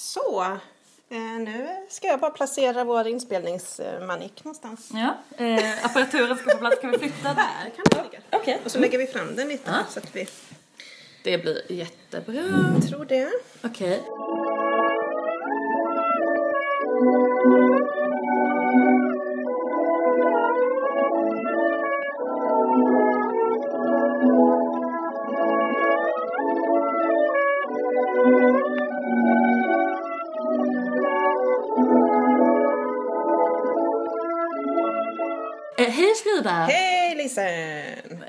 Så, eh, nu ska jag bara placera vår inspelningsmanik någonstans. Ja, eh, apparaturen ska på plats. Kan vi flytta där? Kan den ligga. Okej. Och så lägger vi fram den lite här så att vi Det blir jättebra. tror det. Okej. Eh,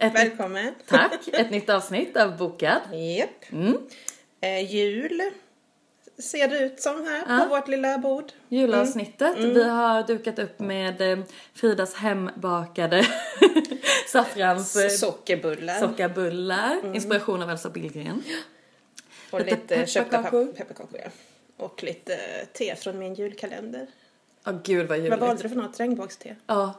Ett- Välkommen! Tack! Ett nytt avsnitt av Bokad. Japp. Mm. Eh, jul ser det ut som här Ja. på vårt lilla bord. Julavsnittet. Vi har dukat upp med eh, Fridas hembakade saffrans eh, Sockerbullar sockerbullar. Inspiration av Elsa Billgren. och lite lite köpta pepparkakor. Och lite te från min julkalender. Åh gud vad Vad juligt. valde du för något? Regnbågste? Ja.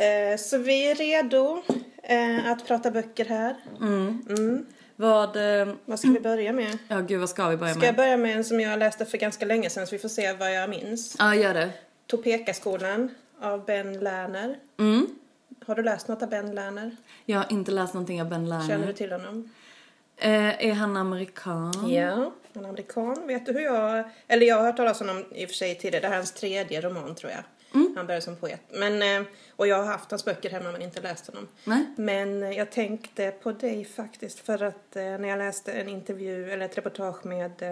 Eh, så vi är redo eh, att prata böcker här. Mm. Vad, eh, Vad ska vi börja med? ja gud vad ska vi börja Ska jag med? börja med en som jag läste för ganska länge sedan så vi får se vad jag minns. Ja, gör det. Topekaskolan av Ben Lerner. Mm. Har du läst något av Ben Lerner? Jag har inte läst någonting av Ben Känner du Lerner. till honom? Eh, är han amerikan? Ja, han är amerikan. Vet du hur jag... Eller jag har hört talas om honom i och för sig tidigare. Det här är hans tredje roman tror jag. Han började som poet. Men, eh, och jag har haft hans böcker hemma men inte läst honom. Nej? Men eh, jag tänkte på dig faktiskt för att eh, när jag läste en intervju eller ett reportage med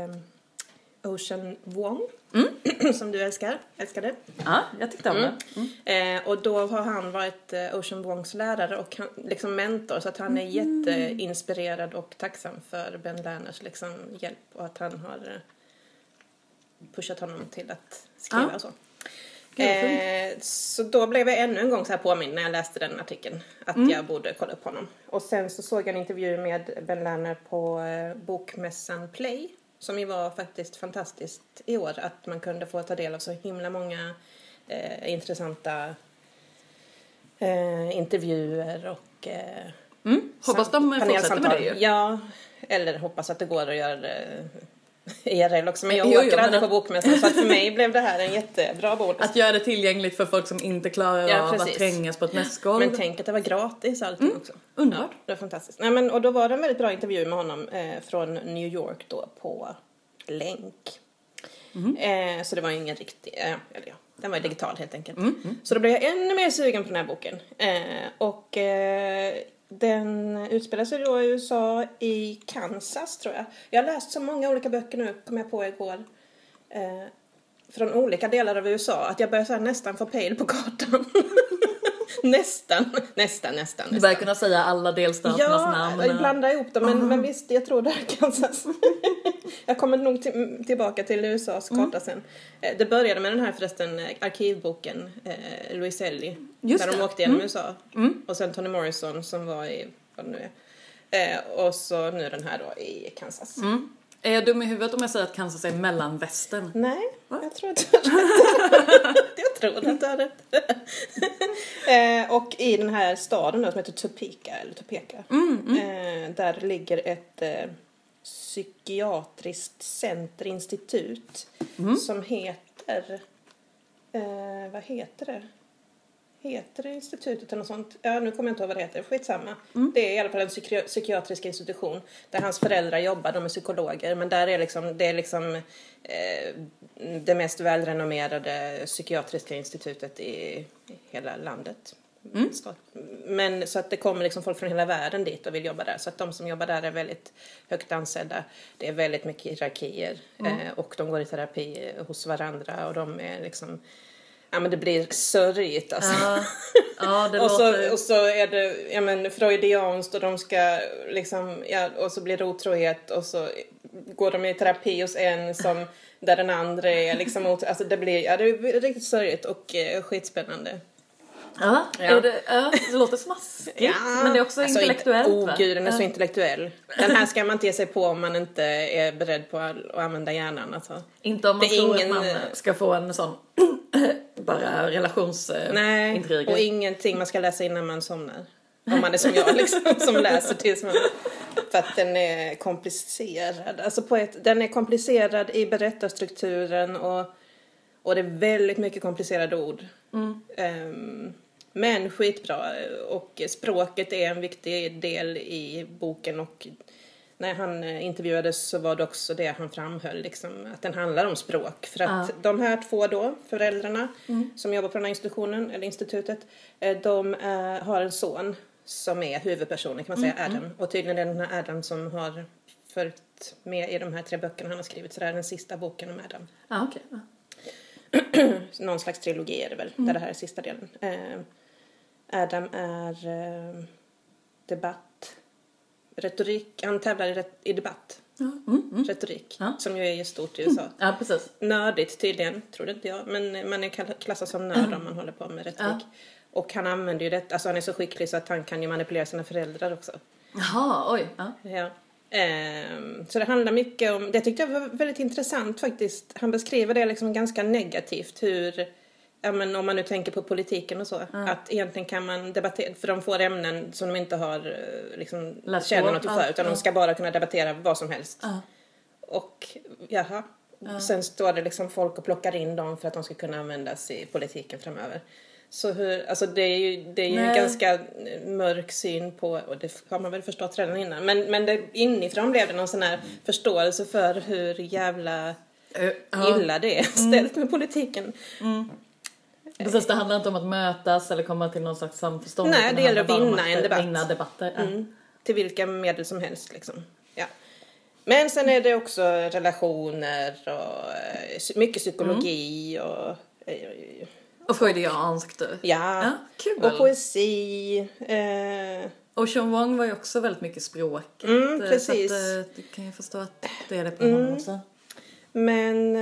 Ocean Wong som du älskar, älskade. Ja, jag tyckte om det. Mm. Eh, och då har han varit eh, Ocean Wongs lärare och han, liksom mentor så att han är jätteinspirerad och tacksam för Ben Lerners liksom, hjälp och att han har eh, pushat honom till att skriva Ja. och så. Eh, så då blev jag ännu en gång så här påmind när jag läste den artikeln att Mm. jag borde kolla upp honom. Och sen så såg jag en intervju med Ben Lerner på eh, bokmässan Play som ju var faktiskt fantastiskt i år att man kunde få ta del av så himla många eh, intressanta eh, intervjuer och eh, Mm. Hoppas de fortsätter med det ju. Ja, eller hoppas att det går att göra det IRL också. Men jag Jo, jo, åker men aldrig på bokmässan så att för mig blev det här en jättebra bord. Att göra det tillgängligt för folk som inte klarar Ja, av att trängas på ett mässgolv. Men tänk att det var gratis allting också. underbart. Ja, det var fantastiskt. Nej, men, och då var det en väldigt bra intervju med honom eh, från New York då på länk. Eh, så det var ingen riktig, eh, eller ja, den var digital helt enkelt. Så då blev jag ännu mer sugen på den här boken. Eh, och eh, den utspelar sig då i USA, i Kansas tror jag. Jag har läst så många olika böcker nu, kom jag på igår. Eh, från olika delar av USA, att jag börjar så här nästan få pejl på kartan. nästan, nästan, nästan. Du börjar kunna säga alla delstaternas namn. Ja, jag blandar ihop dem, men, men visst, jag tror det är Kansas. jag kommer nog till, tillbaka till USAs Mm. karta sen. Eh, Det började med den här förresten, eh, arkivboken, eh, Louise Ellie, Just där de det. åkte genom USA. Och sen Toni Morrison som var i, vad det nu är. Eh, och så nu den här då i Kansas. Mm. Är jag dum i huvudet om jag säger att Kansas är mellanvästern? Nej, jag tror att du har rätt. jag tror att du har rätt. eh, och i den här staden då, som heter Topeka, eller Topeka, Eh, där ligger ett eh, psykiatriskt centerinstitut som heter, vad heter det? Heter det institutet eller något sånt? Ja, nu kommer jag inte ihåg vad det heter. Skitsamma. Det är i alla fall en psyki- psykiatrisk institution där hans föräldrar jobbar, de är psykologer. Men där är liksom, det är liksom eh, det mest välrenommerade psykiatriska institutet i, hela landet. Så- Men så att det kommer liksom folk från hela världen dit och vill jobba där. Så att de som jobbar där är väldigt högt ansedda. Det är väldigt mycket hierarkier. Eh, och de går i terapi hos varandra och de är liksom Ja men det blir sörjigt alltså. Ja, ja det Och låter... så, och så är det ja, men freudianskt och de ska liksom, ja, och så blir det otrohet och så går de i terapi hos en som, där den andra är liksom, alltså det blir, ja det är riktigt sörjigt och eh, skitspännande. Ja, Ja. Det, ja, det låter smaskigt. Men det är också alltså, intellektuellt Inte, oh va? gud, den är så Ja. intellektuell. Den här ska man inte ge sig på om man inte är beredd på att använda hjärnan alltså. Inte om man Det tror ingen- att man ska få en sån bara Nej, relationsintriger. och ingenting man ska läsa innan man somnar. Om man är som jag liksom, som läser tills man För att den är komplicerad. Alltså på ett, den är komplicerad i berättarstrukturen och, och det är väldigt mycket komplicerade ord. Ehm, men skitbra. Och språket är en viktig del i boken och när han eh, intervjuades så var det också det han framhöll, liksom, att den handlar om språk. För att de här två då, föräldrarna som jobbar på den här institutionen, eller institutet, eh, de eh, har en son som är huvudpersonen kan man säga, Adam. Och tydligen är det den här Adam som har följt med i de här tre böckerna han har skrivit. Så det här är den sista boken om Adam. Ja, okej. Ja. Någon slags trilogi är det väl, där det här är sista delen. Adam är debatt, retorik, han tävlar i, ret- i debatt, Ja, mm, mm. retorik, Ja. som ju är stort i USA. ja precis. Nördigt tydligen, trodde inte jag, men man är klassad som nörd om man håller på med retorik. Och han använder ju det, alltså han är så skicklig så att han kan ju manipulera sina föräldrar också. Jaha, oj. Ja. Ja. Ehm, så det handlar mycket om, det tyckte jag var väldigt intressant faktiskt. Han beskriver det liksom ganska negativt hur, ja men om man nu tänker på politiken och så, att egentligen kan man debattera, för de får ämnen som de inte har eh, liksom Läst känner något Ja, för, utan ja. de ska bara kunna debattera vad som helst. Ja. Och jaha, sen står det liksom folk och plockar in dem för att de ska kunna användas i politiken framöver. Så hur, alltså det är ju, det är ju en ganska mörk syn på, och det har man väl förstått redan innan, men, men det, inifrån blev det någon sån här förståelse för hur jävla Eh, ja. illa det är ställt med politiken. Precis, det handlar inte om att mötas eller komma till någon slags samförstånd. Nej, det gäller att vinna en debatt. Vinna debatter. Ja. Mm. Till vilka medel som helst liksom. Ja. Men sen är det också relationer och eh, mycket psykologi och eh, Och freudianskt du. ja, Ja, kul. och poesi. Eh, Och Sean Wong var ju också väldigt mycket språket. Mm, eh, precis. Så att, du kan ju förstå att det är det på honom också. men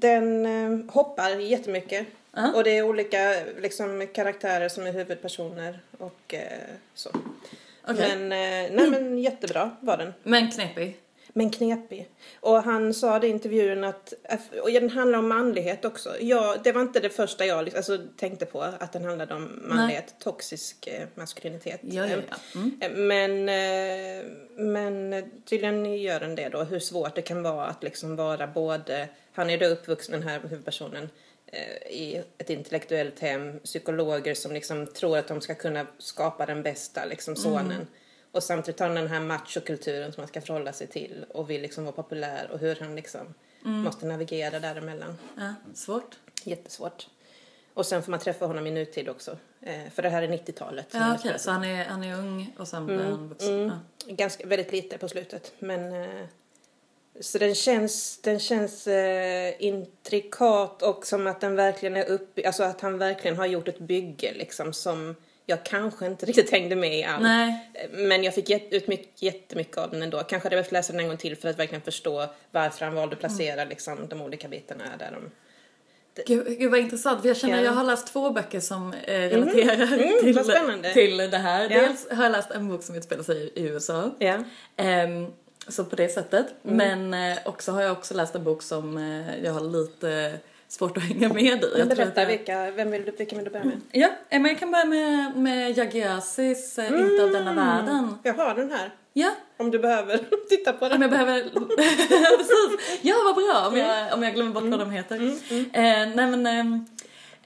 den hoppar jättemycket. Ja. Och det är olika liksom, karaktärer som är huvudpersoner och eh, så. Okej. Men, eh, nej men jättebra var den. Men knepig. Men knepig. Och han sa det i intervjun att, och den handlar om manlighet också. Ja, det var inte det första jag liksom, alltså, tänkte på, att den handlade om manlighet, toxisk eh, maskulinitet. Ja, ja, ja. Mm. Eh, Men, eh, men tydligen gör den det då, hur svårt det kan vara att liksom vara både, han är då uppvuxen den här huvudpersonen, eh, i ett intellektuellt hem, psykologer som liksom tror att de ska kunna skapa den bästa liksom sonen. Och samtidigt har han den här machokulturen som man ska förhålla sig till och vill liksom vara populär och hur han liksom måste navigera däremellan. Ja, svårt. Jättesvårt. Och sen får man träffa honom i nutid också. Eh, för det här är 90-talet. som Ja, okej. spelar Så han är, han är ung och sen blir han vuxen. Mm. Ja. Ganska, väldigt lite på slutet. Men, eh, så den känns, den känns eh, intrikat och som att den verkligen är upp, alltså att han verkligen har gjort ett bygge liksom som jag kanske inte riktigt hängde med i allt. Nej. Men jag fick ut mycket, jättemycket av den ändå. Kanske hade jag behövt läsa den en gång till för att verkligen förstå varför han valde att placera Mm. liksom, de olika bitarna där de... Gud, gud vad intressant, för jag känner Ja. jag har läst två böcker som eh, relaterar Mm, till, vad spännande. till det här. Ja. Dels har jag läst en bok som utspelar sig i USA. Ja. Ehm, så på det sättet. Mm. Men eh, också har jag också läst en bok som eh, jag har lite svårt att hänga med i. Jag Men berätta, jag- vilka, vem vill du, vilka vill du börja med? Ja, eh, men jag kan börja med, med Yagiasis eh, Inte av denna världen. Jag har den här. Ja, Om du behöver titta på om den. jag behöver... Precis! Ja, vad bra om jag, om jag glömmer bort vad de heter. Eh, nej men, ehm,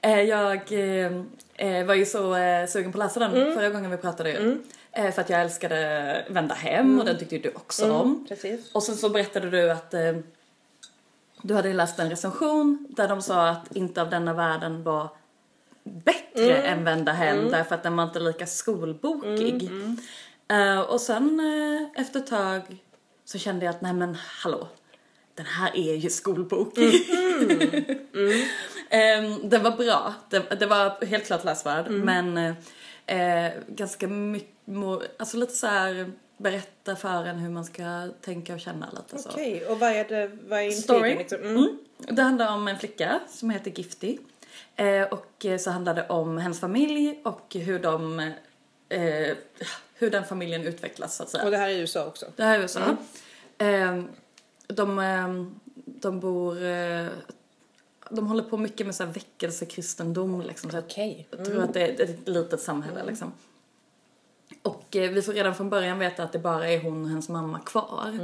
eh, jag var ju så sugen på att läsa den förra gången vi pratade ju. Eh, för att jag älskade Vända hem och den tyckte ju du också om. Precis. Och sen så berättade du att eh, du hade läst en recension där de sa att Inte av denna världen var bättre än Vända hem därför att den var inte lika skolbokig. Eh, och sen eh, efter ett tag så kände jag att nej men hallå, den här är ju skolbokig. Ehm, den var bra, det, det var helt klart läsvärd men eh, eh, ganska mycket, alltså lite så här berätta för en hur man ska tänka och känna lite så. Okej, och vad är det, vad är Story. liksom? Mm. Mm. Det handlar om en flicka som heter Gifty. Eh, och så handlar det om hennes familj och hur de eh, hur den familjen utvecklas så att säga. Och det här är USA också? Det här är USA. Eh, de, eh, de bor eh, de håller på mycket med så här väckelsekristendom liksom. Så Okej. jag tror att det är ett litet samhälle liksom. Och eh, vi får redan från början veta att det bara är hon och hennes mamma kvar.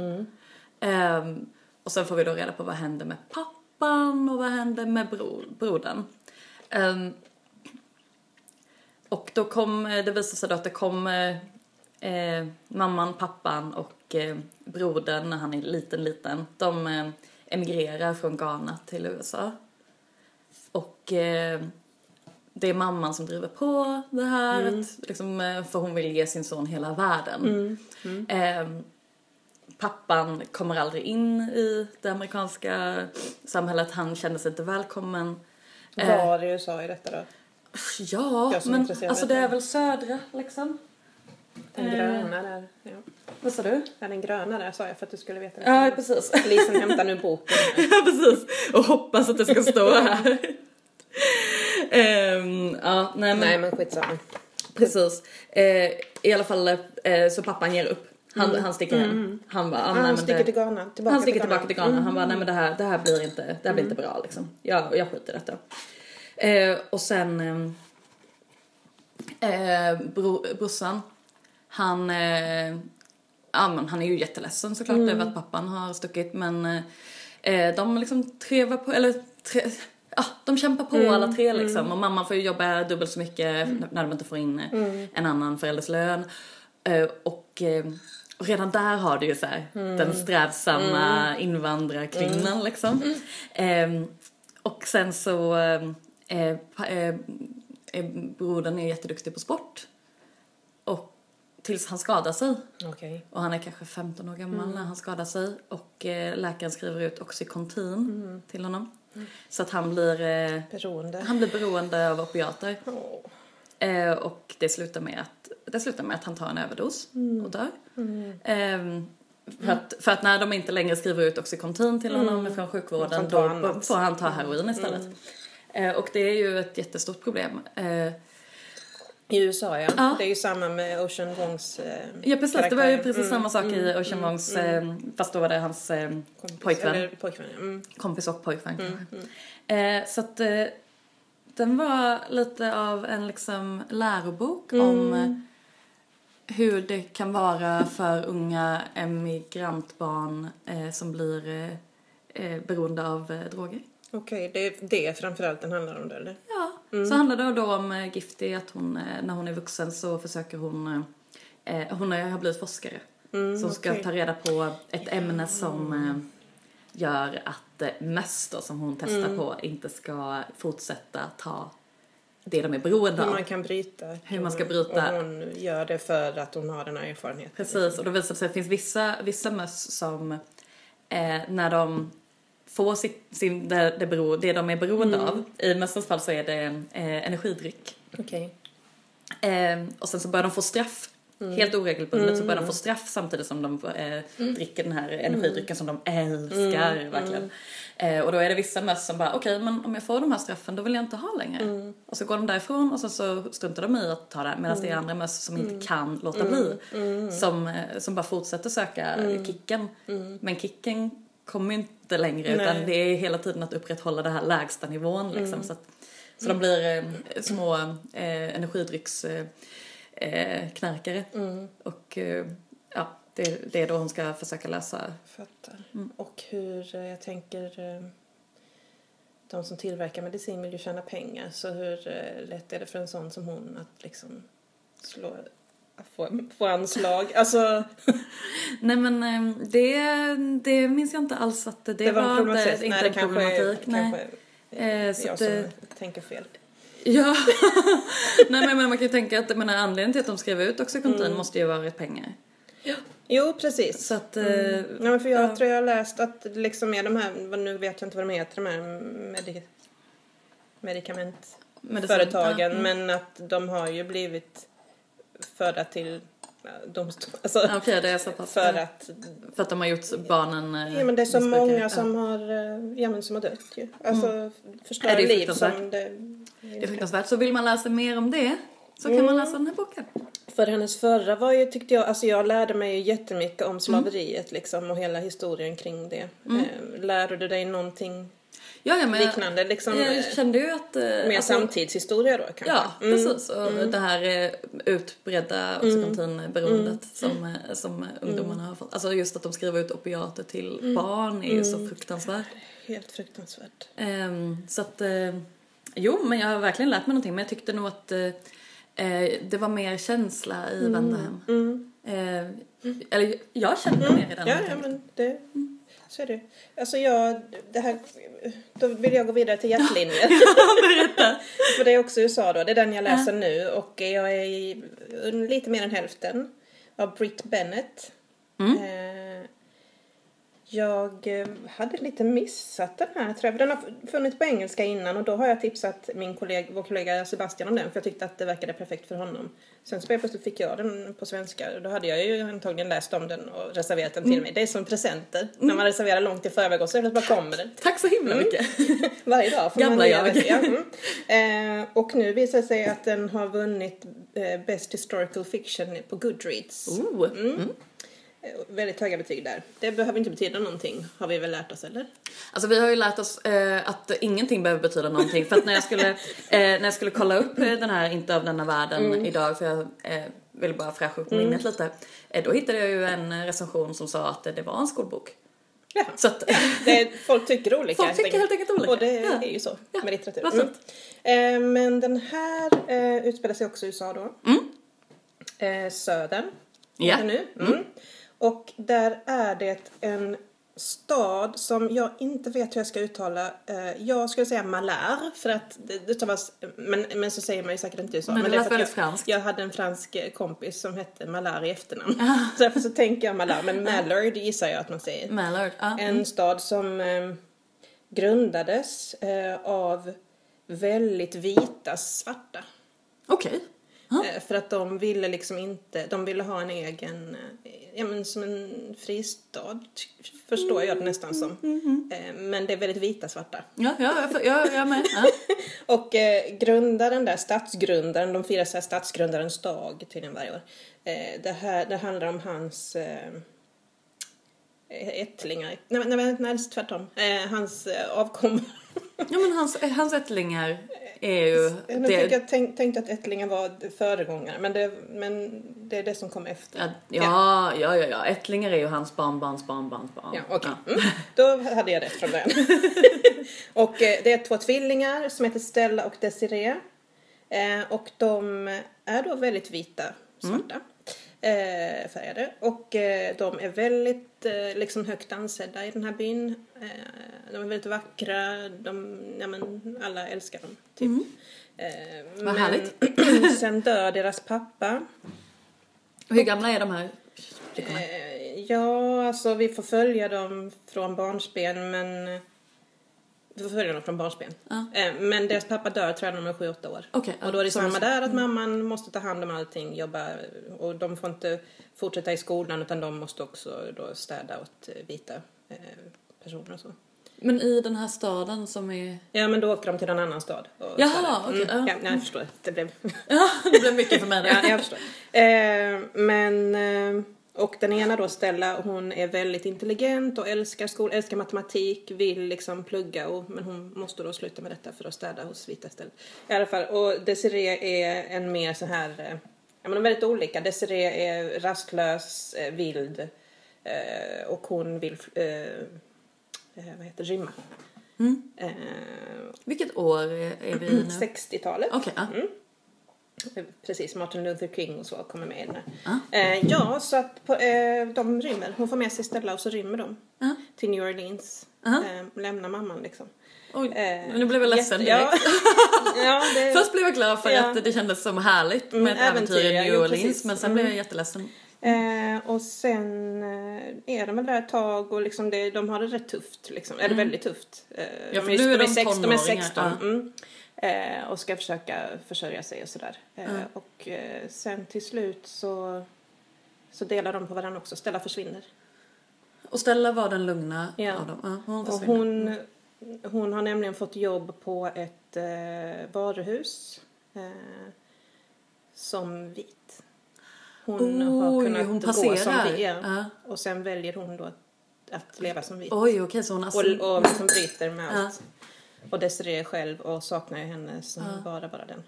Ehm, och sen får vi då reda på vad hände med pappan och vad hände med bro, brodern. Ehm, och då kom, eh, det visade sig då att det kom eh, eh, mamman, pappan och eh, brodern när han är liten, liten. De eh, emigrerar från Ghana till USA. Och eh, det är mamman som driver på det här, att, liksom, eh, för hon vill ge sin son hela världen. Eh, pappan kommer aldrig in i det amerikanska samhället, han känner sig inte välkommen. Eh, Var i USA är detta då? Ja, men alltså det är väl södra liksom. Den Eh. gröna där. Ja. Vad sa du? ja, den gröna där sa jag för att du skulle veta det. Ja, precis. Lisen hämtar nu boken. Ja, precis. Och hoppas att det ska stå här. Ehm, ja, nej men Nej men skitsamma. precis. Eh, I alla fall eh, så pappan ger upp. Han, han sticker hem. Han bara, ah, Ah, nej, han sticker det, till Ghana. Tillbaka han sticker till tillbaka till Ghana. Han bara, nej men det här, det här blir inte, det här blir inte bra liksom. Jag, jag skiter i detta. Eh, och sen ehm, eh, bro, brorsan, han, eh, ja men han är ju jätteledsen såklart över att pappan har stuckit men eh, de liksom trevar på, eller tre, ja, de kämpar på alla tre liksom och mamman får ju jobba dubbelt så mycket när de inte får in eh, en annan förälders lön. Eh, och eh, och redan där har du ju så här, den strävsamma invandrarkvinnan liksom. Ehm, och sen så, eh, eh, eh, brodern är jätteduktig på sport. Och tills han skadar sig. Okej. Och han är kanske 15 år gammal när han skadar sig. Och eh, läkaren skriver ut Oxycontin till honom. Så att han blir, eh, Beroende. han blir beroende av opiater. Åh. Eh, och det slutar, med att, det slutar med att han tar en överdos och dör. Ehm, för, att, för att när de inte längre skriver ut Oxycontin till honom från sjukvården då annat. får han ta heroin istället. Eh, och det är ju ett jättestort problem. I USA ja. Ja. Det är ju samma med Ocean Wongs eh, ja precis, det var ju karaktär. precis samma sak i Ocean Wongs, eh, fast då var det hans eh, Kompis, pojkvän. Pojkvän mm. kompis och pojkvän kanske. Eh, så att eh, den var lite av en liksom lärobok om hur det kan vara för unga emigrantbarn eh, som blir eh, eh, beroende av eh, droger. Okej, det är det framförallt den handlar om då eller? Ja, så handlar det då om eh, Gifty att hon, eh, när hon är vuxen så försöker hon, eh, eh, hon har blivit forskare. så hon ska okej. ta reda på ett ämne som eh, gör att eh, möss då, som hon testar på inte ska fortsätta ta det de är beroende Hur av. man kan bryta. Hur man ska bryta. Och hon gör det för att hon har den här erfarenheten. Precis, och då visar det sig att det finns vissa, vissa möss som eh, när de får sitt, sin, det, det, bero, det de är beroende av, i mössens fall så är det eh, energidryck. Okej. Eh, och sen så börjar de få straff. Helt oregelbundet så börjar de få straff samtidigt som de eh, dricker den här energidrycken som de älskar verkligen. Eh, och då är det vissa möss som bara, okej men om jag får de här straffen då vill jag inte ha längre. Och så går de därifrån och så, så struntar de i att ta det medan det är andra möss som inte kan låta bli. Som, eh, som bara fortsätter söka kicken. Men kicken kommer inte längre utan Nej. det är hela tiden att upprätthålla den här lägsta nivån liksom. Så, att, så de blir eh, små eh, energidrycks eh, eh, knarkare. Och eh, ja, det, det är då hon ska försöka lösa. Fattar. Mm. Och hur, eh, jag tänker, de som tillverkar medicin vill ju tjäna pengar. Så hur lätt är det för en sån som hon att liksom slå, få, få anslag? Alltså, Nej men eh, det, det minns jag inte alls att det, det, var inte, problematik. inte Nej, en det kanske problematik. nej. kanske Eh, så jag att, som tänker fel. Ja, nej men man kan ju tänka att menar, anledningen till att de skrev ut Oxycontin Mm. måste ju varit pengar. Jo, precis. Så att, eh, Ja, men för jag ja. tror jag har läst att det liksom är de här, nu vet jag inte vad de heter, de här medi- medikamentföretagen, ja, mm. men att de har ju blivit förda till domstol. Alltså, Okej, det är så pass. för att, För att de har gjort barnen eh, ja men det är så många som har, eh, ja men som har dött ju. Alltså Ja, förstör det liv som det... Det är fruktansvärt. Så vill man läsa mer om det så kan man läsa den här boken. För hennes förra var ju, tyckte jag, alltså jag lärde mig ju jättemycket Mm. om slaveriet liksom och hela historien kring det. Eh, lärde du dig någonting Ja, ja, men liknande liksom. jag, eh, jag kände ju att... eh, Mer alltså- samtidshistoria då kanske. Ja, Mm. precis. Och det här eh, utbredda oxycontinberoendet Mm. som, eh, som ungdomarna har fått. Alltså just att de skriver ut opiater till Mm. barn är ju så fruktansvärt. Helt fruktansvärt. Ehm, så att, eh, jo, men jag har verkligen lärt mig någonting. Men jag tyckte nog att eh, eh, det var mer känsla i Vända hem. Eh, eller jag kände mer i den. Ja, ja men det, så är det. Alltså jag, det här, då vill jag gå vidare till hjärtlinjen. För det är också USA då, det är den jag läser nu och jag är i, lite mer än hälften av Britt Bennett. Eh, jag eh, hade lite missat den här tror jag, den har funnits på engelska innan och då har jag tipsat min kollega, vår kollega Sebastian om den för jag tyckte att det verkade perfekt för honom. Sen så plötsligt fick jag den på svenska och då hade jag ju antagligen läst om den och reserverat den till mig. Det är som presenter, när man reserverar långt i förväg och så bara kommer den. Tack så himla mycket. Varje dag får Gamla jag. mm. eh, och nu visar det sig att den har vunnit eh, Best Historical Fiction på Goodreads. Oh. Mm. Eh, Väldigt höga betyg där. Det behöver inte betyda någonting, har vi väl lärt oss eller? Alltså vi har ju lärt oss eh, att ingenting behöver betyda någonting för att när jag skulle, eh, när jag skulle kolla upp eh, den här Inte av denna världen Mm. idag för jag eh, ville bara fräscha upp minnet lite. Eh, då hittade jag ju en recension som sa att det var en skolbok. Ja. Så att, är, folk tycker olika. Folk tycker helt enkelt olika. Och det Ja. är ju så Ja, med litteratur. Mm. men den här eh, utspelar sig också i USA då. Eh, södern. Ja. Nu. Mm. Och där är det en stad som jag inte vet hur jag ska uttala. Eh, jag skulle säga Malär för att det det uttalas, men, men så säger man ju säkert inte i USA. Men det är lät väldigt jag, franskt. jag hade en fransk kompis som hette Malär i efternamn. så därför så tänker jag Malär, men Mallard gissar jag att man säger. Mallard, ja. En stad som eh, grundades eh, av väldigt vita svarta. Okej. Eh, för att de ville liksom inte, de ville ha en egen, ja men som en fristad, förstår jag det nästan som. Eh, men det är väldigt vita svarta. Ja, ja, jag, jag, jag med. Ja. Och eh, grundaren där, statsgrundaren, de firar så här statsgrundarens dag tydligen varje år. Eh, det här, det handlar om hans eh, ättlingar, nej, nej, nej, tvärtom, eh, hans eh, avkommor. ja men hans, hans ättlingar är ju... Det, jag tänk, tänkte att ättlingen var föregångare, men det, men det är det som kom efter. ja, ja, ja, ja, ja. Ättlingar är ju hans barnbarns barnbarns barn. Ja, okej. Mm. Då hade jag rätt från början. och eh, det är två tvillingar som heter Stella och Desiree. Eh, och de är då väldigt vita, svarta. Eh, färgade. Och eh, de är väldigt eh, liksom högt ansedda i den här byn. De är väldigt vackra. De, ja, men, alla älskar dem, typ. Eh, Vad härligt. sen dör deras pappa. Hur gamla är de här flickorna? Eh, Ja, alltså vi får följa dem från barnsben men... Vi får följa dem från barnsben. Ja. Eh, Men deras pappa dör tror jag när de är 7-8 år. Ja, och då är det samma så. där att mamman måste ta hand om allting, jobba och de får inte fortsätta i skolan utan de måste också då städa åt vita eh, personer och så. Men i den här staden som är... Ja men då åker de till en annan stad. Jaha, okej, ja. ja, nej, jag förstår. Det blev... Ja, det blev mycket för mig Ja, där. jag förstår. Eh, men, eh, och den ena då, Stella, hon är väldigt intelligent och älskar skol, älskar matematik, vill liksom plugga, och, men hon måste då sluta med detta för att städa hos vita istället. I alla fall, och Desiree är en mer så här, eh, ja men de är väldigt olika. Desiree är rastlös, eh, vild eh, och hon vill, eh, vad heter rymma. Eh, Vilket år är vi nu? 60-talet. Okej, ja. Precis, Martin Luther King och så kommer med i den här. Eh, ja, så att på, eh, de rymmer. Hon får med sig Stella och så rymmer de Ja. till New Orleans. Eh, lämnar mamman liksom. Oj, Eh, nu blev jag ledsen jätte- direkt. Ja, ja det, Först blev jag glad för Ja. att det kändes som härligt med Mm, ett äventyr äventyr, i New Orleans men sen blev jag jätteledsen. Eh, och sen eh, är de väl där ett tag och liksom det, de har det rätt tufft. Liksom. Eller väldigt tufft. Eh, Ja, för de, nu är de sex- de är tonåringar, 16. ja. Mm. Eh, och ska försöka försörja sig och sådär. Eh, Och eh, sen till slut så, så delar de på varandra också. Stella försvinner. Och Stella var den lugna Ja. av dem. Ja, hon Och försvinner. hon, hon har nämligen fått jobb på ett varuhus som vit. Hon har Oj, kunnat hon gå som. Ja. Ja. Och sen väljer hon då att leva som vit. Oj, okej, så hon Och, alltså... och liksom bryter med allt. Och Desiree själv och saknar ju henne som bara, bara den.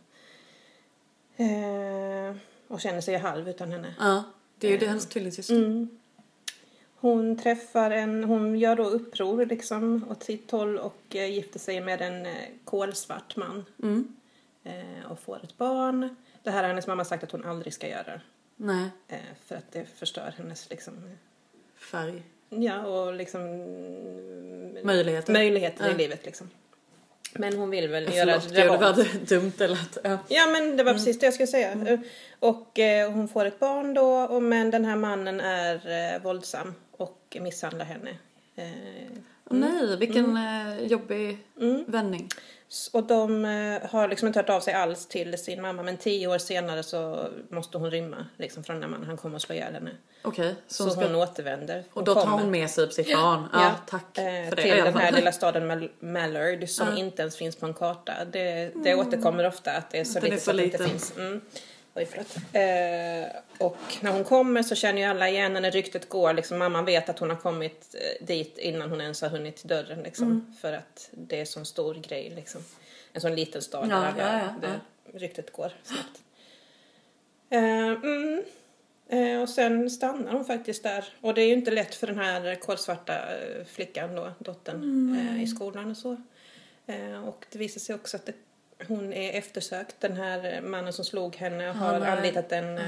Eh, och känner sig halv utan henne. Ja, det är ju det hennes tvillingsyster. Mm. Hon träffar en, hon gör då uppror liksom åt sitt håll och eh, gifter sig med en eh, kolsvart man. Mm. Eh, och får ett barn. Det här har hennes mamma sagt att hon aldrig ska göra. Nej, Eh, för att det förstör hennes liksom, färg. ja och liksom mm, Möjligheter. möjligheter Ja. i livet liksom. Men hon vill väl göra Förlåt, gud, det var revansch. dumt eller att... Ja. Ja men det var Mm. precis det jag skulle säga. Och eh, hon får ett barn då och, men den här mannen är eh, våldsam och misshandlar henne. Eh, Åh, nej, vilken Mm. eh, jobbig vändning. s- och de eh, har liksom inte hört av sig alls till sin mamma men tio år senare så måste hon rymma liksom från den mannen. Han kommer att slå ihjäl henne. Okej, så Så hon ska... hon återvänder. Och då tar hon med sig sitt barn. Ja, tack eh, för det. Till den här lilla staden Mal- Mallard som inte ens finns på en karta. Det, det återkommer ofta att det är så Den är lite så så att det inte finns. Mm. Oj, förlåt. Eh, och när hon kommer så känner ju alla igen när ryktet går. Liksom, mamman vet att hon har kommit eh, dit innan hon ens har hunnit till dörren. Liksom, Mm. För att det är en sån stor grej. Liksom. En sån liten stad Ja, där alla, ja, ja, det, ryktet går snabbt. Eh, mm. Eh, och sen stannar hon faktiskt där. Och det är ju inte lätt för den här kolsvarta eh, flickan då, dottern, eh, i skolan och så. Och det visar sig också att det, hon är eftersökt. Den här eh, mannen som slog henne har nej. anlitat en... Eh,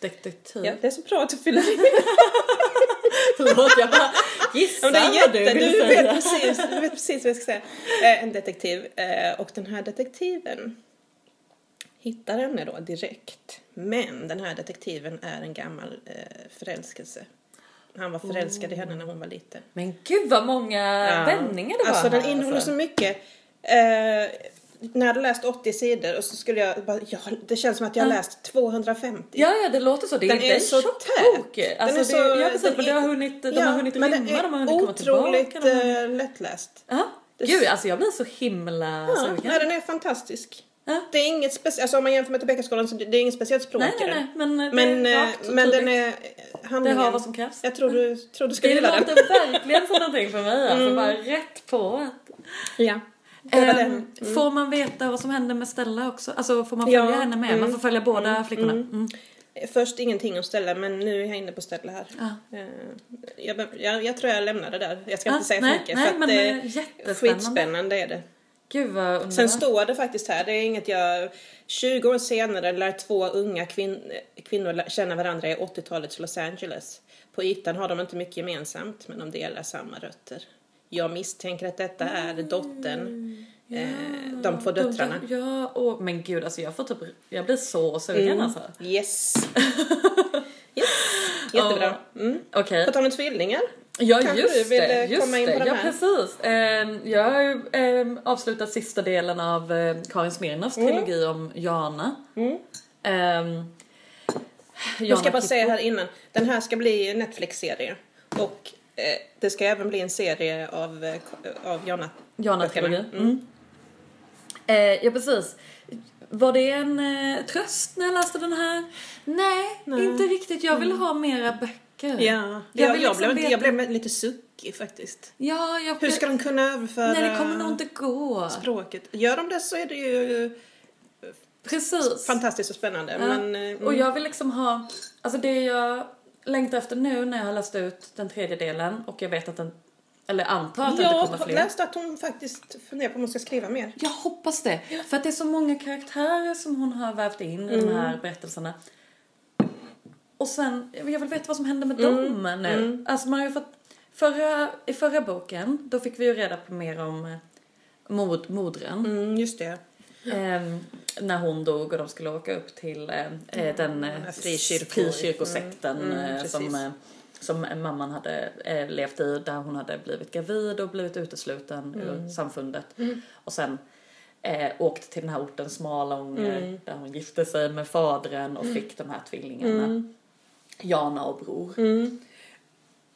Detektiv. ja, det är så bra att du fyller i. Förlåt, jag bara gissar Ja, det är vad du jätte, vill du, säga. vet precis, du vet precis vad jag ska säga. Eh, en detektiv. Eh, och den här detektiven hittar henne då direkt. Men den här detektiven är en gammal eh, förälskelse. Han var förälskad i henne när hon var liten. Men gud vad många Ja. vändningar det var Alltså den innehåller alltså. så mycket. Eh, när jag hade läst 80 sidor och så skulle jag bara, ja, det känns som att jag har läst 250. Ja, ja, det låter så. Det är, Den det är en så tjock bok. Den Alltså, är så- det, ja, precis, den men det har är- hunnit, de Ja, har hunnit men rymma, den är de har hunnit komma otroligt tillbaka. De har... eh, lättläst. Ja. Gud, alltså jag blir så himla Ja, sugen. nej, den är fantastisk. Ja. Det är inget speciellt, alltså om man jämför med Tobeckaskolan så det det är inget speciellt språk Nej, i nej, den. nej, men, Men, det är eh, rakt men den är handlingen. Det har vad som krävs. Jag tror du, tror du Det skulle gilla den. låter verkligen som någonting för mig. Alltså Mm. bara rätt på. Ja. Ehm, den. Får man veta vad som händer med Stella också? Alltså får man Ja, följa henne med? Man mm, får följa båda flickorna? Mm. Först ingenting om Stella men nu är jag inne på Stella här. Ja. Eh, Jag, jag, jag tror jag lämnar det där. Jag ska Ja, inte säga nej, för mycket nej, för men, det eh, är jättespännande. skitspännande är det. Gud vad. Sen står det faktiskt här, det är inget jag... 20 år senare lär två unga kvin, kvinnor känna varandra i 80-talets Los Angeles. På ytan har de inte mycket gemensamt, men de delar samma rötter. Jag misstänker att detta är dottern, eh, de två döttrarna. Ja, och, men gud alltså jag får typ, jag blir så sugen Mm. alltså. Yes! yes. Jättebra. Mm. Okej. På tal om tvillingar. Ja Kanske just du vill, det, eh, just komma in det. på den ja här? precis. Ehm, jag har ju ehm, avslutat sista delen av eh, Karin Smirnoffs Mm. trilogi om Jana. Mm. Jag ska bara säga här innan, den här ska bli Netflix-serie. Och det ska även bli en serie av, eh, av Jonna. Jana-trilogin. böckerna. Mm. Eh, ja precis. Var det en eh, tröst när jag läste den här? Nej, inte riktigt. Jag vill ha mera böcker. Mm. Ja, Jag jag, vill jag, liksom blev, jag blev lite suckig faktiskt. Ja, jag... Hur ska de kunna överföra Nej, det kommer nog inte gå. språket? Gör de det så är det ju Precis. fantastiskt och spännande. Ja. Men, eh, mm. Och jag vill liksom ha, alltså det jag längtar efter nu när jag har läst ut den tredje delen och jag vet att den, eller antar att det inte jag kommer har fler. läst att hon faktiskt funderar på om hon ska skriva mer. Jag hoppas det. För att det är så många karaktärer som hon har vävt in i Mm. de här berättelserna. Och sen, jag vill veta vad som händer med Mm. dem nu. Alltså man har ju fått, förra, i förra boken, då fick vi ju reda på mer om eh, mod, modren. Mm, just det. Ehm, när hon dog och de skulle åka upp till eh, eh, den eh, Mm, frikyrkosekten Mm, mm, eh, som, eh, som mamman hade eh, levt i där hon hade blivit gravid och blivit utesluten Mm. ur samfundet. Och sen eh, åkte till den här orten Smalånger Mm. där hon gifte sig med fadern och fick de här tvillingarna. Jana och Bror. Mm.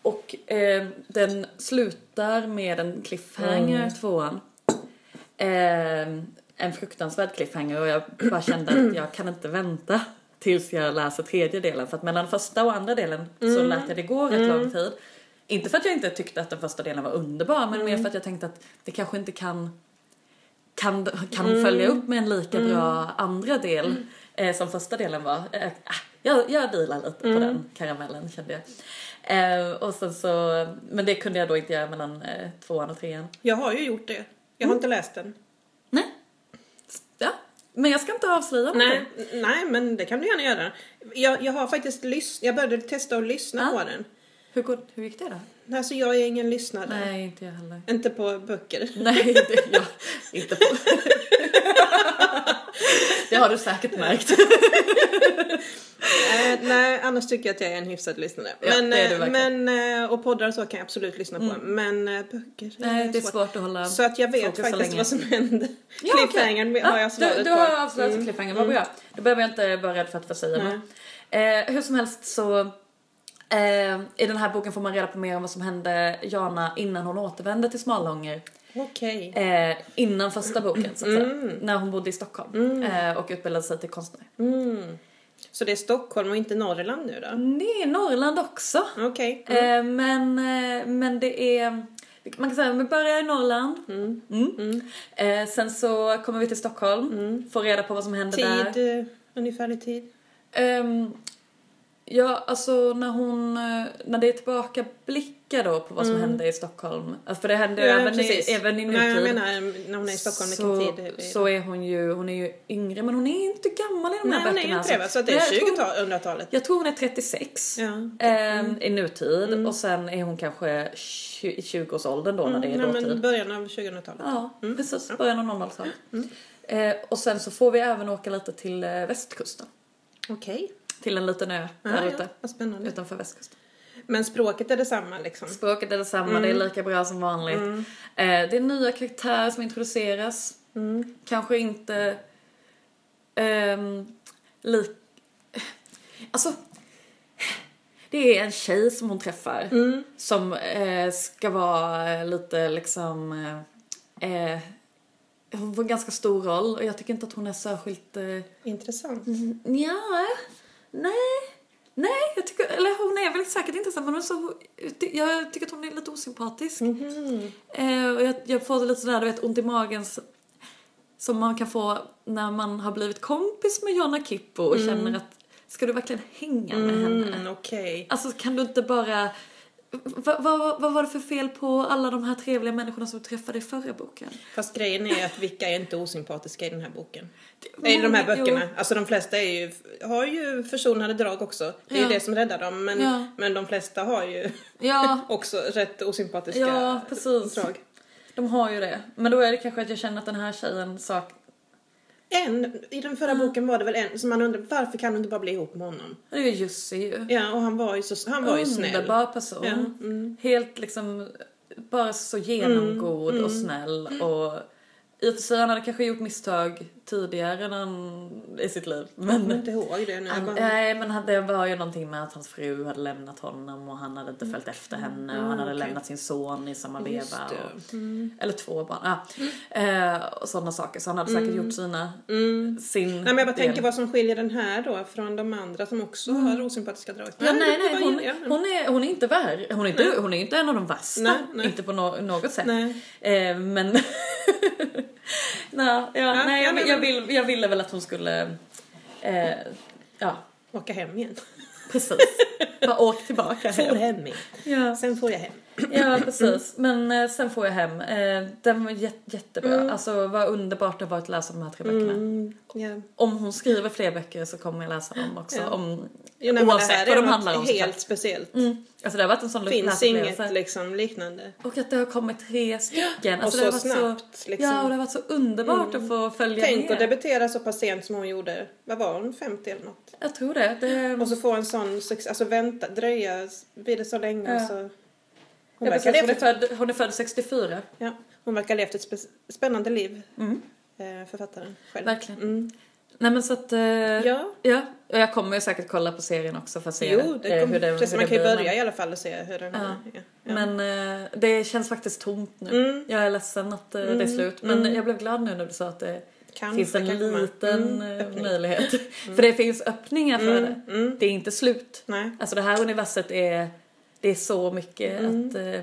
Och eh, den slutar med en cliffhanger, Mm. tvåan. Eh, en fruktansvärd cliffhanger och jag bara kände att jag kan inte vänta tills jag läser tredje delen. För att mellan första och andra delen så lät jag det gå rätt lång tid. Inte för att jag inte tyckte att den första delen var underbar men mer för att jag tänkte att det kanske inte kan kan, kan följa upp med en lika bra andra del eh, som första delen var. Eh, ah, jag, jag vilar lite på den karamellen kände jag. Eh, och sen så, men det kunde jag då inte göra mellan eh, tvåan och trean. Jag har ju gjort det. Jag har inte läst den. Ja. Men jag ska inte avslöja Nej, nej, men det kan du gärna göra. Jag, jag har faktiskt lyssnat, jag började testa att lyssna Ja. på den. Hur, går, hur gick det då? Alltså jag är ingen lyssnare. Nej, inte jag heller. Inte på böcker. Nej, det, jag, inte på. det har du säkert märkt. Eh, nej, annars tycker jag att jag är en hyfsad lyssnare. Ja, men, det är eh, verkligen. men, eh, och poddar och så kan jag absolut lyssna på. Men eh, böcker Nej, det är svårt att hålla Så att jag vet faktiskt länge. vad som händer. Ja, Cliffhangern okej. har Ja, jag svaret du, du på. har avslöjat mm. cliffhanger, vad bra. Då behöver jag inte vara rädd för att försäga mig. Eh, hur som helst så eh, i den här boken får man reda på mer om vad som hände Jana innan hon återvände till Smalånger. Okej. Eh, innan första boken så att säga. Mm. När hon bodde i Stockholm eh, och utbildade sig till konstnär. Mm. Så det är Stockholm och inte Norrland nu då? Är Norrland också. Okej. Eh, men, eh, men det är, man kan säga att vi börjar i Norrland. Mm. Eh, sen så kommer vi till Stockholm, får reda på vad som händer där. Tid, ungefärlig tid? Ehm, ja, alltså när hon, eh, när det är tillbaka blickar då på vad som hände i Stockholm. Alltså för det hände ju även, i, även i nutid. Nej, jag menar när hon är i Stockholm, så, vilken tid? är så är hon ju, hon är ju yngre men hon är inte gammal i de Nej, här hon är böckerna. inte det va? Så det Nej, är 2000-talet? Jag tror hon är 36 Ja. Mm. ehm, i nutid och sen är hon kanske 20 i 20-årsåldern då när det är Nej, dåtid. men början av 2000-talet? Ja, precis. Början av 00-talet. Eh, och sen så får vi även åka lite till eh, västkusten. Okej. Till en liten ö Ja, där ja, ute. spännande. Utanför västkusten. Men språket är detsamma liksom? Språket är detsamma, det är lika bra som vanligt. Eh, det är nya karaktärer som introduceras. Kanske inte ehm, lik... Alltså, det är en tjej som hon träffar som eh, ska vara lite liksom... Eh, eh, hon får en ganska stor roll och jag tycker inte att hon är särskilt... Eh, Intressant. Ja, nej. Nej, jag tycker, eller hon är väl säkert intressant men hon är så, jag tycker att hon är lite osympatisk. Eh, och jag, jag får lite sådär, du vet, ont i magen som man kan få när man har blivit kompis med Jonna Kippo och känner att ska du verkligen hänga med henne? Mm, Okej. Alltså kan du inte bara vad, vad, vad var det för fel på alla de här trevliga människorna som du träffade i förra boken? Fast grejen är att vilka är inte osympatiska i den här boken? Det- I de här Jo. böckerna. Alltså de flesta är ju, har ju försonade drag också. Det är Ja. ju det som räddar dem. Men, Ja. men de flesta har ju Ja, också rätt osympatiska Ja, precis. drag. de har ju det. Men då är det kanske att jag känner att den här tjejen sak... En, i den förra boken var det väl en som man undrar varför kan du inte bara bli ihop med honom? Det är ju Jussi ju. Ja, och han var ju, så, han var ju snäll. Underbar person. Ja, mm. Helt liksom, bara så genomgod Mm, och snäll och i och för sig han hade kanske gjort misstag tidigare han, i sitt liv. Jag kommer Men, inte ihåg det nu. Han, bara, nej, men han- det var ju någonting med att hans fru hade lämnat honom och han hade inte följt efter henne och han hade Mm. okej. lämnat sin son i samma veva. Mm. Eller två barn. Ja. Eh, och sådana saker. Så han hade säkert gjort sina, sin Mm. Nej men jag bara del. tänker vad som skiljer den här då från de andra som också har osympatiska drag. Ja, nej, nej, hon, hon, är, hon är inte värre. Hon är inte, hon är inte en av de värsta. Nej, nej. Inte på no, något sätt. Eh, men... ja, nej, jag, men- jag, vill, jag ville väl att hon skulle... Eh, ja, Åka hem igen. precis. Bara åk tillbaka hem. hem igen. Ja, Sen får jag hem. Ja, precis. Men eh, sen får jag hem. Eh, den var jät, jättebra. Alltså vad underbart det har varit att läsa de här tre böckerna. Mm, ja. Om hon skriver fler böcker så kommer jag läsa dem också. Ja. Om, Jo, nej, men det oavsett här vad de handlar om. helt speciellt. Mm. Alltså det har varit en sån Finns inget liksom liknande. Och att det har kommit tre stycken. Och Alltså, så det har varit snabbt, Så, liksom. Mm. Ja, och det har varit så underbart att få följa Tänk med. att debutera så pass sent som hon gjorde. Vad var hon? 50 eller något? Jag tror det. det Och så få en sån succé. Alltså vänta, dröja vid det så länge. Ja. och Så... Hon, verkar precis, hon, är född, hon är född 64. ja, hon verkar ha levt ett spännande liv. Mm. Eh, författaren själv. Verkligen. Mm. Nej men så att... eh, Ja. ja. Och jag kommer ju säkert kolla på serien också för att se Jo, eh, det kom, hur det, precis, hur man det kan ju blir, börja men- i alla fall och se hur den Ja. är. Ja. Ja. Men eh, det känns faktiskt tomt nu. Mm. Jag är ledsen att eh, det är slut. Men jag blev glad nu när du sa att det Kanske, finns en liten Mm, eh, möjlighet. För det finns öppningar för Mm, det. mm. Det är inte slut. Nej. Alltså det här universet är det är så mycket Mm. att eh,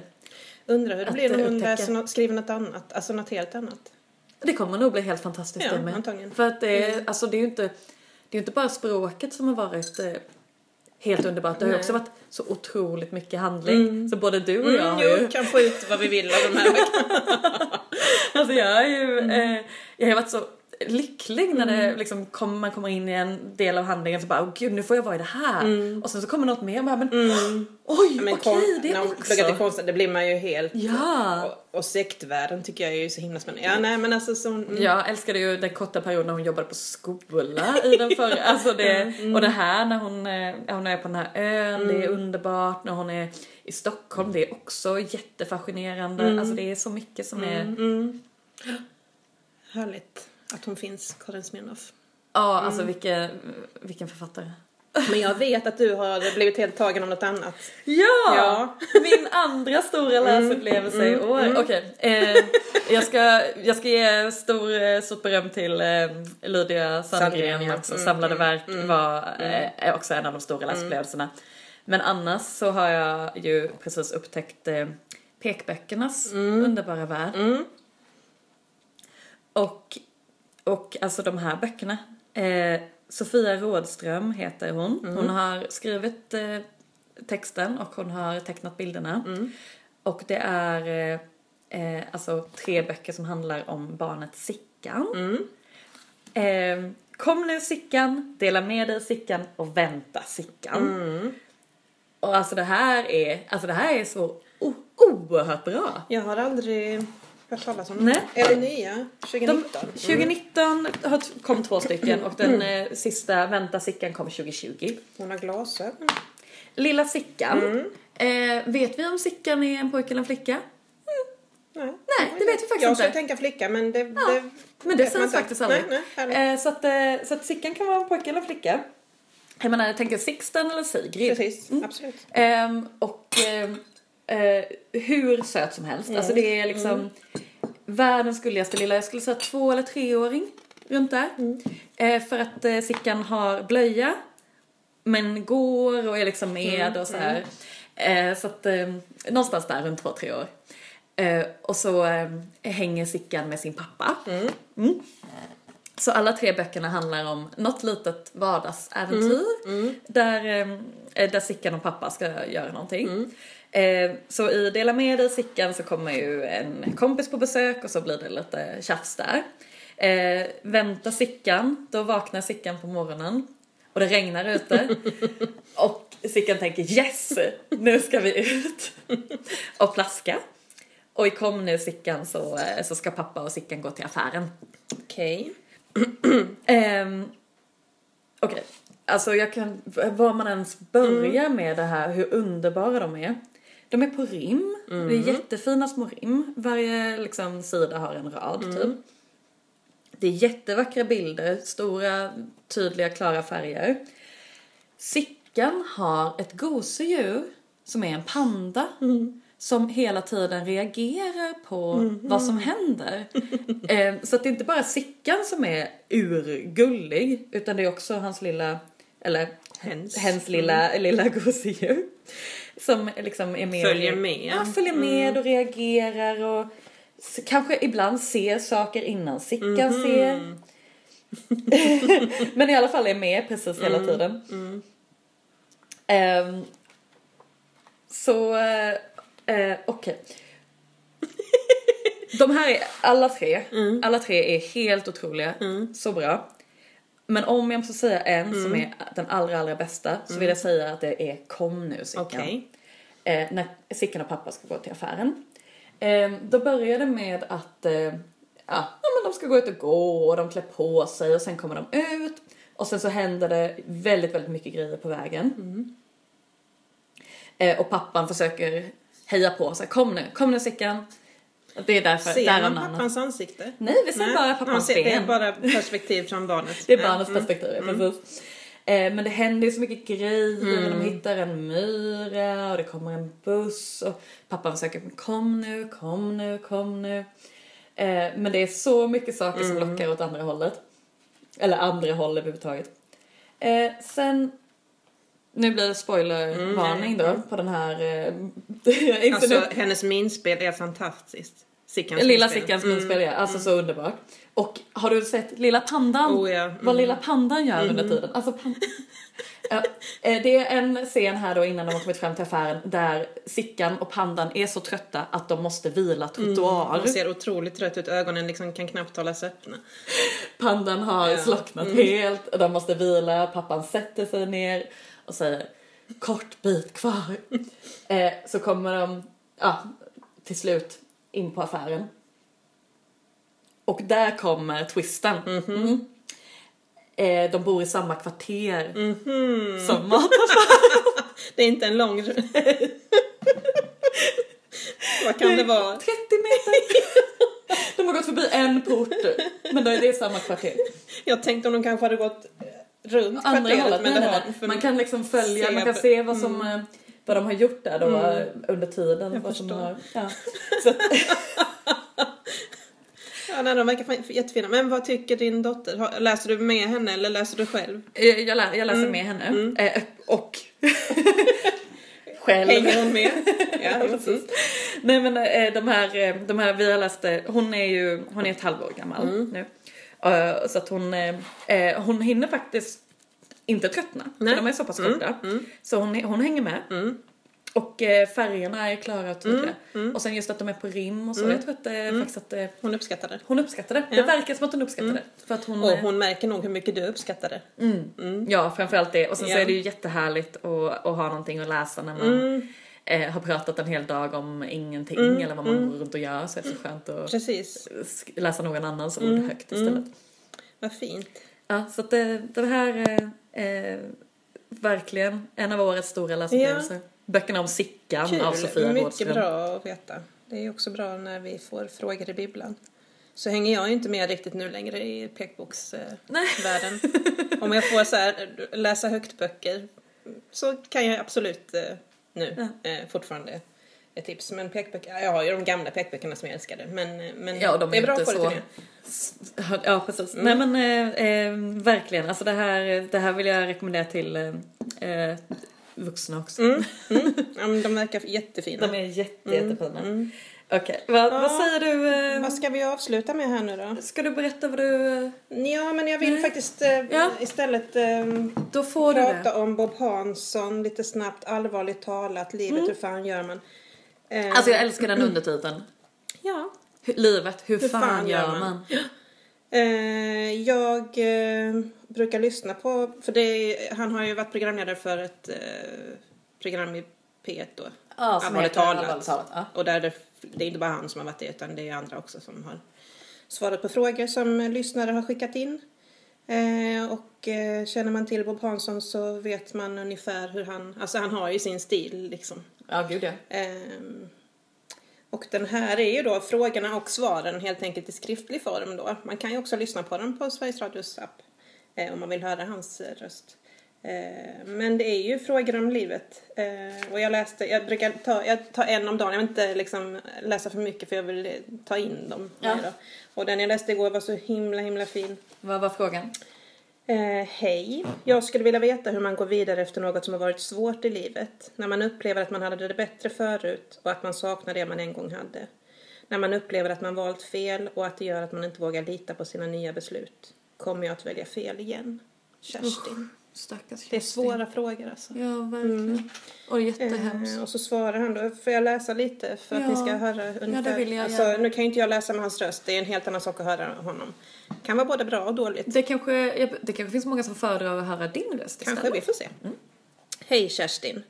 Undrar hur det blir när hon läser något, skriver något annat, alltså något helt annat. det kommer nog bli helt fantastiskt Ja, det med. antagligen. För att det är, alltså det är ju inte, det är inte bara språket som har varit eh, helt underbart. Det har ju också varit så otroligt mycket handling. Så både du och jag Mm, har ju kan få ut vad vi vill av de här böckerna. Alltså jag är ju, Mm. eh, jag har varit så lycklig när det liksom kom, man kommer in i en del av handlingen så bara, åh gud nu får jag vara i det här. Och sen så kommer något mer och bara, men oj Mm. Men okej det hon också. till konst, det blir man ju helt... Ja. Och, och sektvärlden tycker jag är ju så himla spännande. Ja, nej men alltså så... Mm. Jag älskade ju den korta perioden när hon jobbade på skola i den förra, alltså det, Mm. och det här när hon, eh, hon är på den här ön, det är underbart, när hon är i Stockholm, det är också jättefascinerande, Mm. alltså det är så mycket som är, Härligt att hon finns, Karin Smirnoff. ja Mm. alltså vilken, vilken författare. Men jag vet att du har blivit helt tagen av något annat. Ja! Ja. Min andra stora läsupplevelse i år. Okej, eh, jag, ska, jag ska ge stor, eh, stort beröm till eh, Lydia Sandgren, ja. också. Mm, Samlade mm, verk var, eh, är också en av de stora läsupplevelserna. Men annars så har jag ju precis upptäckt eh, pekböckernas underbara värld. Mm. Och, och alltså de här böckerna. Eh, Sofia Rådström heter hon. Mm. Hon har skrivit eh, texten och hon har tecknat bilderna. Mm. Och det är eh, eh, alltså tre böcker som handlar om barnet Sickan. Mm. Eh, kom nu Sickan, dela med dig Sickan och vänta Sickan. Mm. Och alltså det här är, alltså det här är så o- oerhört bra. Jag har aldrig hört talas om. Nej. Är de nya? 2019? De, 2019 har- kom två stycken och den eh, sista Vänta Sickan kom 2020. Hon har glasögon. Lilla Sickan. Eh, vet vi om Sickan är en pojke eller en flicka? Nej, Nej, det vet vi faktiskt jag inte. skulle tänka flicka men det, det Men det sägs faktiskt aldrig. Nej, nej, eh, så, att, eh, så att Sickan kan vara en pojke eller en flicka. Jag menar, jag tänker Sixten eller Sigrid. Precis, absolut. Ehm, och ehm, eh, hur söt som helst. Alltså det är liksom världens gulligaste lilla, jag skulle säga två eller treåring runt där. Eh, för att eh, Sickan har blöja men går och är liksom med och så här. Eh, så att eh, någonstans där runt två, tre år. Eh, och så eh, hänger Sickan med sin pappa. Mm. Så alla tre böckerna handlar om något litet vardagsäventyr där, eh, där Sickan och pappa ska göra någonting. Eh, så i Dela med dig Sickan så kommer ju en kompis på besök och så blir det lite tjafs där. Eh, vänta Sickan, då vaknar Sickan på morgonen och det regnar ute. och Sickan tänker yes, nu ska vi ut och plaska. Och i kom nu Sickan så, eh, så ska pappa och Sickan gå till affären. Okej. Ehm, Okej, alltså jag kan, var man ens börjar med det här, hur underbara de är. De är på rim, det är jättefina små rim. Varje liksom, sida har en rad typ. Det är jättevackra bilder, stora, tydliga, klara färger. Sickan har ett gosedjur som är en panda. Som hela tiden reagerar på vad som händer. eh, så att det är inte bara Sickan som är urgullig utan det är också hans lilla, eller Hens. hens lilla, lilla gosedjur. Som liksom är med Följer och, med. Ja, följer med och reagerar och kanske ibland ser saker innan Sickan ser. Men i alla fall är med precis hela tiden. Ehm, så, eh, okej. De här är alla tre, alla tre är helt otroliga, så bra. Men om jag måste säga en som är den allra allra bästa så vill jag säga att det är Kom nu Sickan. Okej. Eh, när Sickan och pappa ska gå till affären. Eh, då börjar det med att eh, ja, men de ska gå ut och gå och de klär på sig och sen kommer de ut. Och sen så händer det väldigt, väldigt mycket grejer på vägen. Eh, och pappan försöker heja på sig. Kom nu, kom nu Sickan. Det är därför, Ser därav man namnet. pappans ansikte? Nej, vi ser bara pappans ser, Det är ben. bara perspektiv från barnet. Det är barnets mm. perspektiv, precis. Eh, men det händer ju så mycket grejer, de hittar en myra och det kommer en buss och pappan försöker kom nu, kom nu, kom nu. Eh, men det är så mycket saker som lockar åt andra hållet. Eller andra håll överhuvudtaget. Eh, sen Nu blir det spoilervarning då på den här... Eh, Alltså hennes minspel är fantastiskt. Sickans Lilla minspel. Sickans minspel, ja. Alltså så underbart. Och har du sett Lilla Pandan? Oh, ja. Vad Lilla Pandan gör under tiden? Alltså pan- eh, det är en scen här då innan de har kommit fram till affären där Sickan och Pandan är så trötta att de måste vila trottoar. Hon ser otroligt trött ut, ögonen liksom kan knappt hållas öppna. Pandan har Ja. slocknat helt de måste vila. Pappan sätter sig ner och säger kort bit kvar. eh, så kommer de ja, till slut in på affären. Och där kommer twisten. Mm. Eh, de bor i samma kvarter som mataffären. Det är inte en lång... Vad kan det vara? 30 meter. De har gått förbi en port. Men då är det samma kvarter. Jag tänkte om de kanske hade gått runt andra hållet. Men det för- Man kan liksom följa, man kan se vad som eh, vad de har gjort där då eh, under tiden. Jag vad som förstår. har, ja. Ja, nej, de verkar jättefina. Men vad tycker din dotter? Läser du med henne eller läser du själv? eh, jag, lä, jag läser med henne. Eh, och själv. Hänger hon med? Ja, precis. Nej men eh, de här, de här vi har läst, hon är ju, hon är ett halvår gammal Mm. nu. Eh, Så att hon, eh, eh, hon hinner faktiskt inte tröttna. Nej. För de är så pass korta. mm. Så hon, hon hänger med. Mm. Och färgerna är klara och tydliga. Och sen just att de är på rim och så. Jag tror att det faktiskt att det, Hon uppskattar det. hon uppskattar det. Det Ja. verkar som att hon uppskattar det. För att hon, Och hon märker nog hur mycket du uppskattar det. Ja, framförallt det. Och sen så Ja. är det ju jättehärligt att, att ha någonting att läsa när man eh, har pratat en hel dag om ingenting eller vad man går runt och gör. Så är det så skönt att Precis. läsa någon annans ord högt istället. Vad fint. Ja, så att det, det här är eh, verkligen en av årets stora läsupplevelser. Böckerna om Sickan av Sofia Mycket Rådström. bra att veta. Det är också bra när vi får frågor i bibblan. Så hänger jag ju inte med riktigt nu längre i pekboksvärlden. Om jag får så här, läsa högt böcker så kan jag absolut eh, nu eh, fortfarande ett tips. Men pekböcker, ja, jag har ju de gamla pekböckerna som jag älskade. Men, eh, men Ja, de är är bra få så-. Ja, precis. Nej men eh, eh, verkligen, alltså det här, det här vill jag rekommendera till eh, eh, vuxna också. Mm, mm. Ja, men de verkar jättefina. De är jätte, jättefina. Okej, vad, vad säger du? Eh, Vad ska vi avsluta med här nu då? ska du berätta vad du... Ja, men jag vill Nej. faktiskt eh, Ja. istället eh, Då får du prata om Bob Hansson lite snabbt, allvarligt talat. Livet, hur fan gör man? Eh, Alltså jag älskar den undertiteln. Ja. Hur- Livet, hur, fan, gör man? Eh, jag eh, brukar lyssna på, för det han har ju varit programledare för ett eh, program i P1 då. Ja, som Allvarligt heter talat. Allvarligt talat, ja. Och där det, det är inte bara han som har varit det utan det är andra också som har svarat på frågor som lyssnare har skickat in. Eh, och eh, känner man till Bob Hansson så vet man ungefär hur han, alltså han har ju sin stil liksom. Ja, gud ja. Ehm, och den här är ju då frågorna och svaren helt enkelt i skriftlig form då. Man kan ju också lyssna på dem på Sveriges Radios app eh, om man vill höra hans röst. Eh, men det är ju frågor om livet. Eh, och jag läste, jag brukar ta, jag tar en om dagen, jag vill inte liksom läsa för mycket för jag vill ta in dem Ja. Och den jag läste igår var så himla himla fin. Vad var frågan? Eh, hej. Jag skulle vilja veta hur man går vidare efter något som har varit svårt i livet. När man upplever att man hade det bättre förut och att man saknar det man en gång hade. När man upplever att man valt fel och att det gör att man inte vågar lita på sina nya beslut. Kommer jag att välja fel igen? Kerstin. Stackars Det är svåra frågor alltså. Ja, verkligen. Och jättehemskt. Eh, och så svarar han då, får jag läsa lite för att Ja. ni ska höra ungefär? vill jag alltså, gärna. nu kan ju inte jag läsa med hans röst, det är en helt annan sak att höra honom. Kan vara både bra och dåligt. Det kanske, det kanske finns många som föredrar att höra din röst Kanske, istället. vi får se. Hej Kerstin.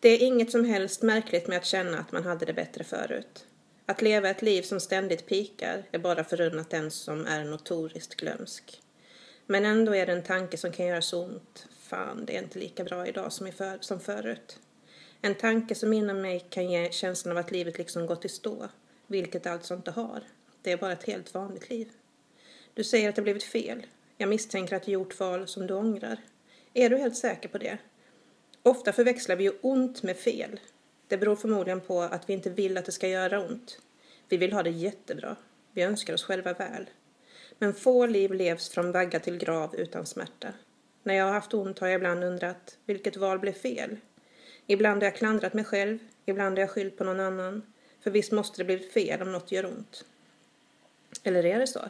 Det är inget som helst märkligt med att känna att man hade det bättre förut. Att leva ett liv som ständigt pikar är bara förunnat den som är notoriskt glömsk. Men ändå är det en tanke som kan göra så ont. Fan, det är inte lika bra idag som, i för, som förut. En tanke som inom mig kan ge känslan av att livet liksom gått i stå. Vilket det alltså inte har. Det är bara ett helt vanligt liv. Du säger att det blivit fel. Jag misstänker att du gjort val som du ångrar. Är du helt säker på det? Ofta förväxlar vi ju ont med fel. Det beror förmodligen på att vi inte vill att det ska göra ont. Vi vill ha det jättebra. Vi önskar oss själva väl. Men få liv levs från vagga till grav utan smärta. När jag har haft ont har jag ibland undrat, vilket val blev fel? Ibland har jag klandrat mig själv, ibland har jag skyllt på någon annan. För visst måste det bli fel om något gör ont. Eller är det så?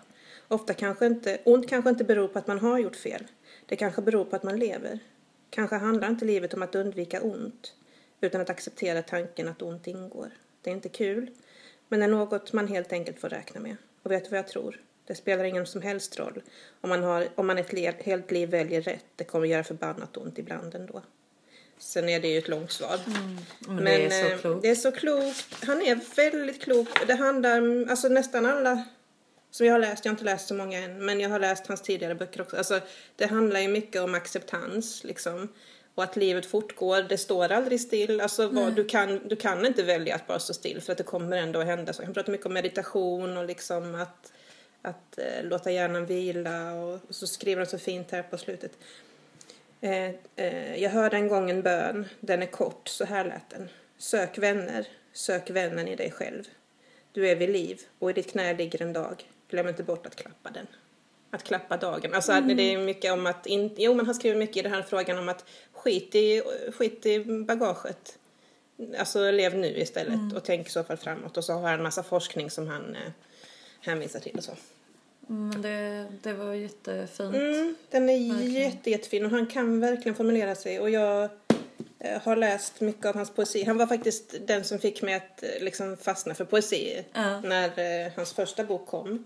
Ofta kanske inte, ont kanske inte beror på att man har gjort fel. Det kanske beror på att man lever. Kanske handlar inte livet om att undvika ont, utan att acceptera tanken att ont ingår. Det är inte kul, men är något man helt enkelt får räkna med. Och vet du vad jag tror? Det spelar ingen som helst roll om man, har, om man ett helt liv väljer rätt. Det kommer göra förbannat ont ibland ändå. Sen är det ju ett långt svar. Mm, men, det är så eh, klokt. Det är så klokt. Han är väldigt klok. Det handlar alltså nästan alla som jag har läst, jag har inte läst så många än, men jag har läst hans tidigare böcker också. Alltså, det handlar ju mycket om acceptans, liksom. Och att livet fortgår, det står aldrig still. Alltså, vad, du, kan, du kan inte välja att bara stå still för att det kommer ändå att hända. Så han pratar mycket om meditation och liksom att, att eh, låta hjärnan vila och, och, så skriver han så fint här på slutet. Eh, eh, jag hörde en gång en bön, den är kort, så här lät den. Sök vänner, sök vännen i dig själv. Du är vid liv och i ditt knä ligger en dag. Glöm inte bort att klappa den. Att klappa dagen. Alltså mm. det är mycket om att, in, jo men han skriver mycket i den här frågan om att skit i, skit i bagaget. Alltså lev nu istället mm. och tänk i så fall framåt. Och så har han en massa forskning som han eh, hänvisar till och så. Men det, det var jättefint. Mm, den är verkligen. jätte, jättefin och han kan verkligen formulera sig och jag eh, har läst mycket av hans poesi. Han var faktiskt den som fick mig att eh, liksom fastna för poesi ja. när eh, hans första bok kom.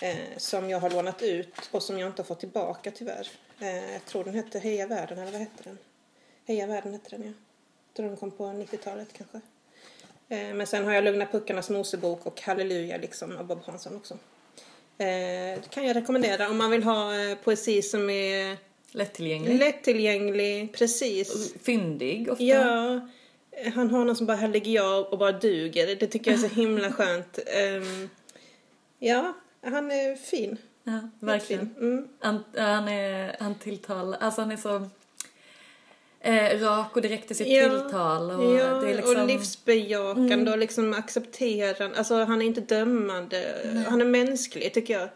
Eh, som jag har lånat ut och som jag inte har fått tillbaka tyvärr. Eh, jag tror den hette Heja världen eller vad hette den? Heja världen hette den ja. Jag tror den kom på 90-talet kanske. Eh, men sen har jag Lugna puckarnas Mosebok och Halleluja liksom av Bob Hansson också. Eh, det kan jag rekommendera om man vill ha eh, poesi som är lättillgänglig. Lättillgänglig, precis. Fyndig ofta. Ja. Han har någon som bara här ligger jag och bara duger. Det tycker jag är så himla skönt. Um, ja, han är fin. Ja, verkligen. Mm. Han, han, är, han tilltalar, alltså han är så eh, rak och direkt i sitt ja, tilltal. Och, ja, det är liksom... och livsbejakande mm. och liksom accepterande. Alltså han är inte dömande. Nej. Han är mänsklig tycker jag.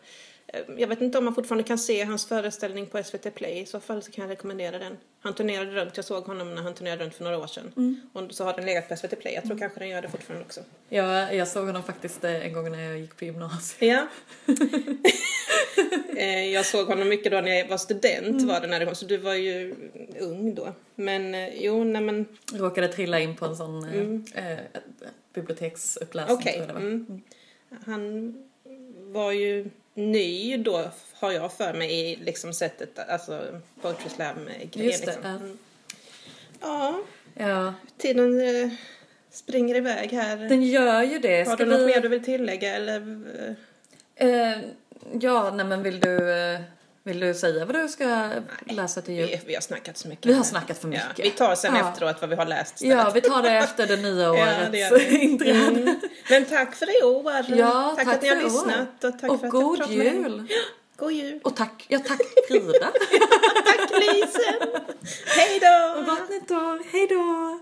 Eh, jag vet inte om man fortfarande kan se hans föreställning på SVT Play. I så fall så kan jag rekommendera den. Han turnerade runt. Jag såg honom när han turnerade runt för några år sedan. Mm. Och så har den legat på SVT Play. Jag tror mm. kanske den gör det fortfarande också. Ja, jag såg honom faktiskt eh, en gång när jag gick på gymnasiet. Ja. Eh, jag såg honom mycket då när jag var student mm. var det när det kom. Så du var ju ung då. Men jo, nej men. Råkade trilla in på en sån mm. eh, biblioteksuppläsning okay. tror jag det var. Mm. mm. Han var ju ny då, har jag för mig, i liksom sättet, alltså Poetry Slam-grejen. Just det, liksom. mm. ja. ja. Tiden eh, springer iväg här. Den gör ju det. Har Ska du något mer du vill tillägga eller? Eh, ja, nej men vill du eh vill du säga vad du ska läsa till jul? Vi, vi, har snackat så mycket. Vi har snackat för mycket. Ja, vi tar sen ja. efteråt vad vi har läst istället. Ja, vi tar det efter det nya årets ja, mm. inträde. Mm. Men tack för i år. Ja, tack, tack för att ni har lyssnat. Och, tack och för att god jag jul. God jul. Och tack, ja tack Frida. tack Lisen. Hej då. Och gott nytt år. Hej då.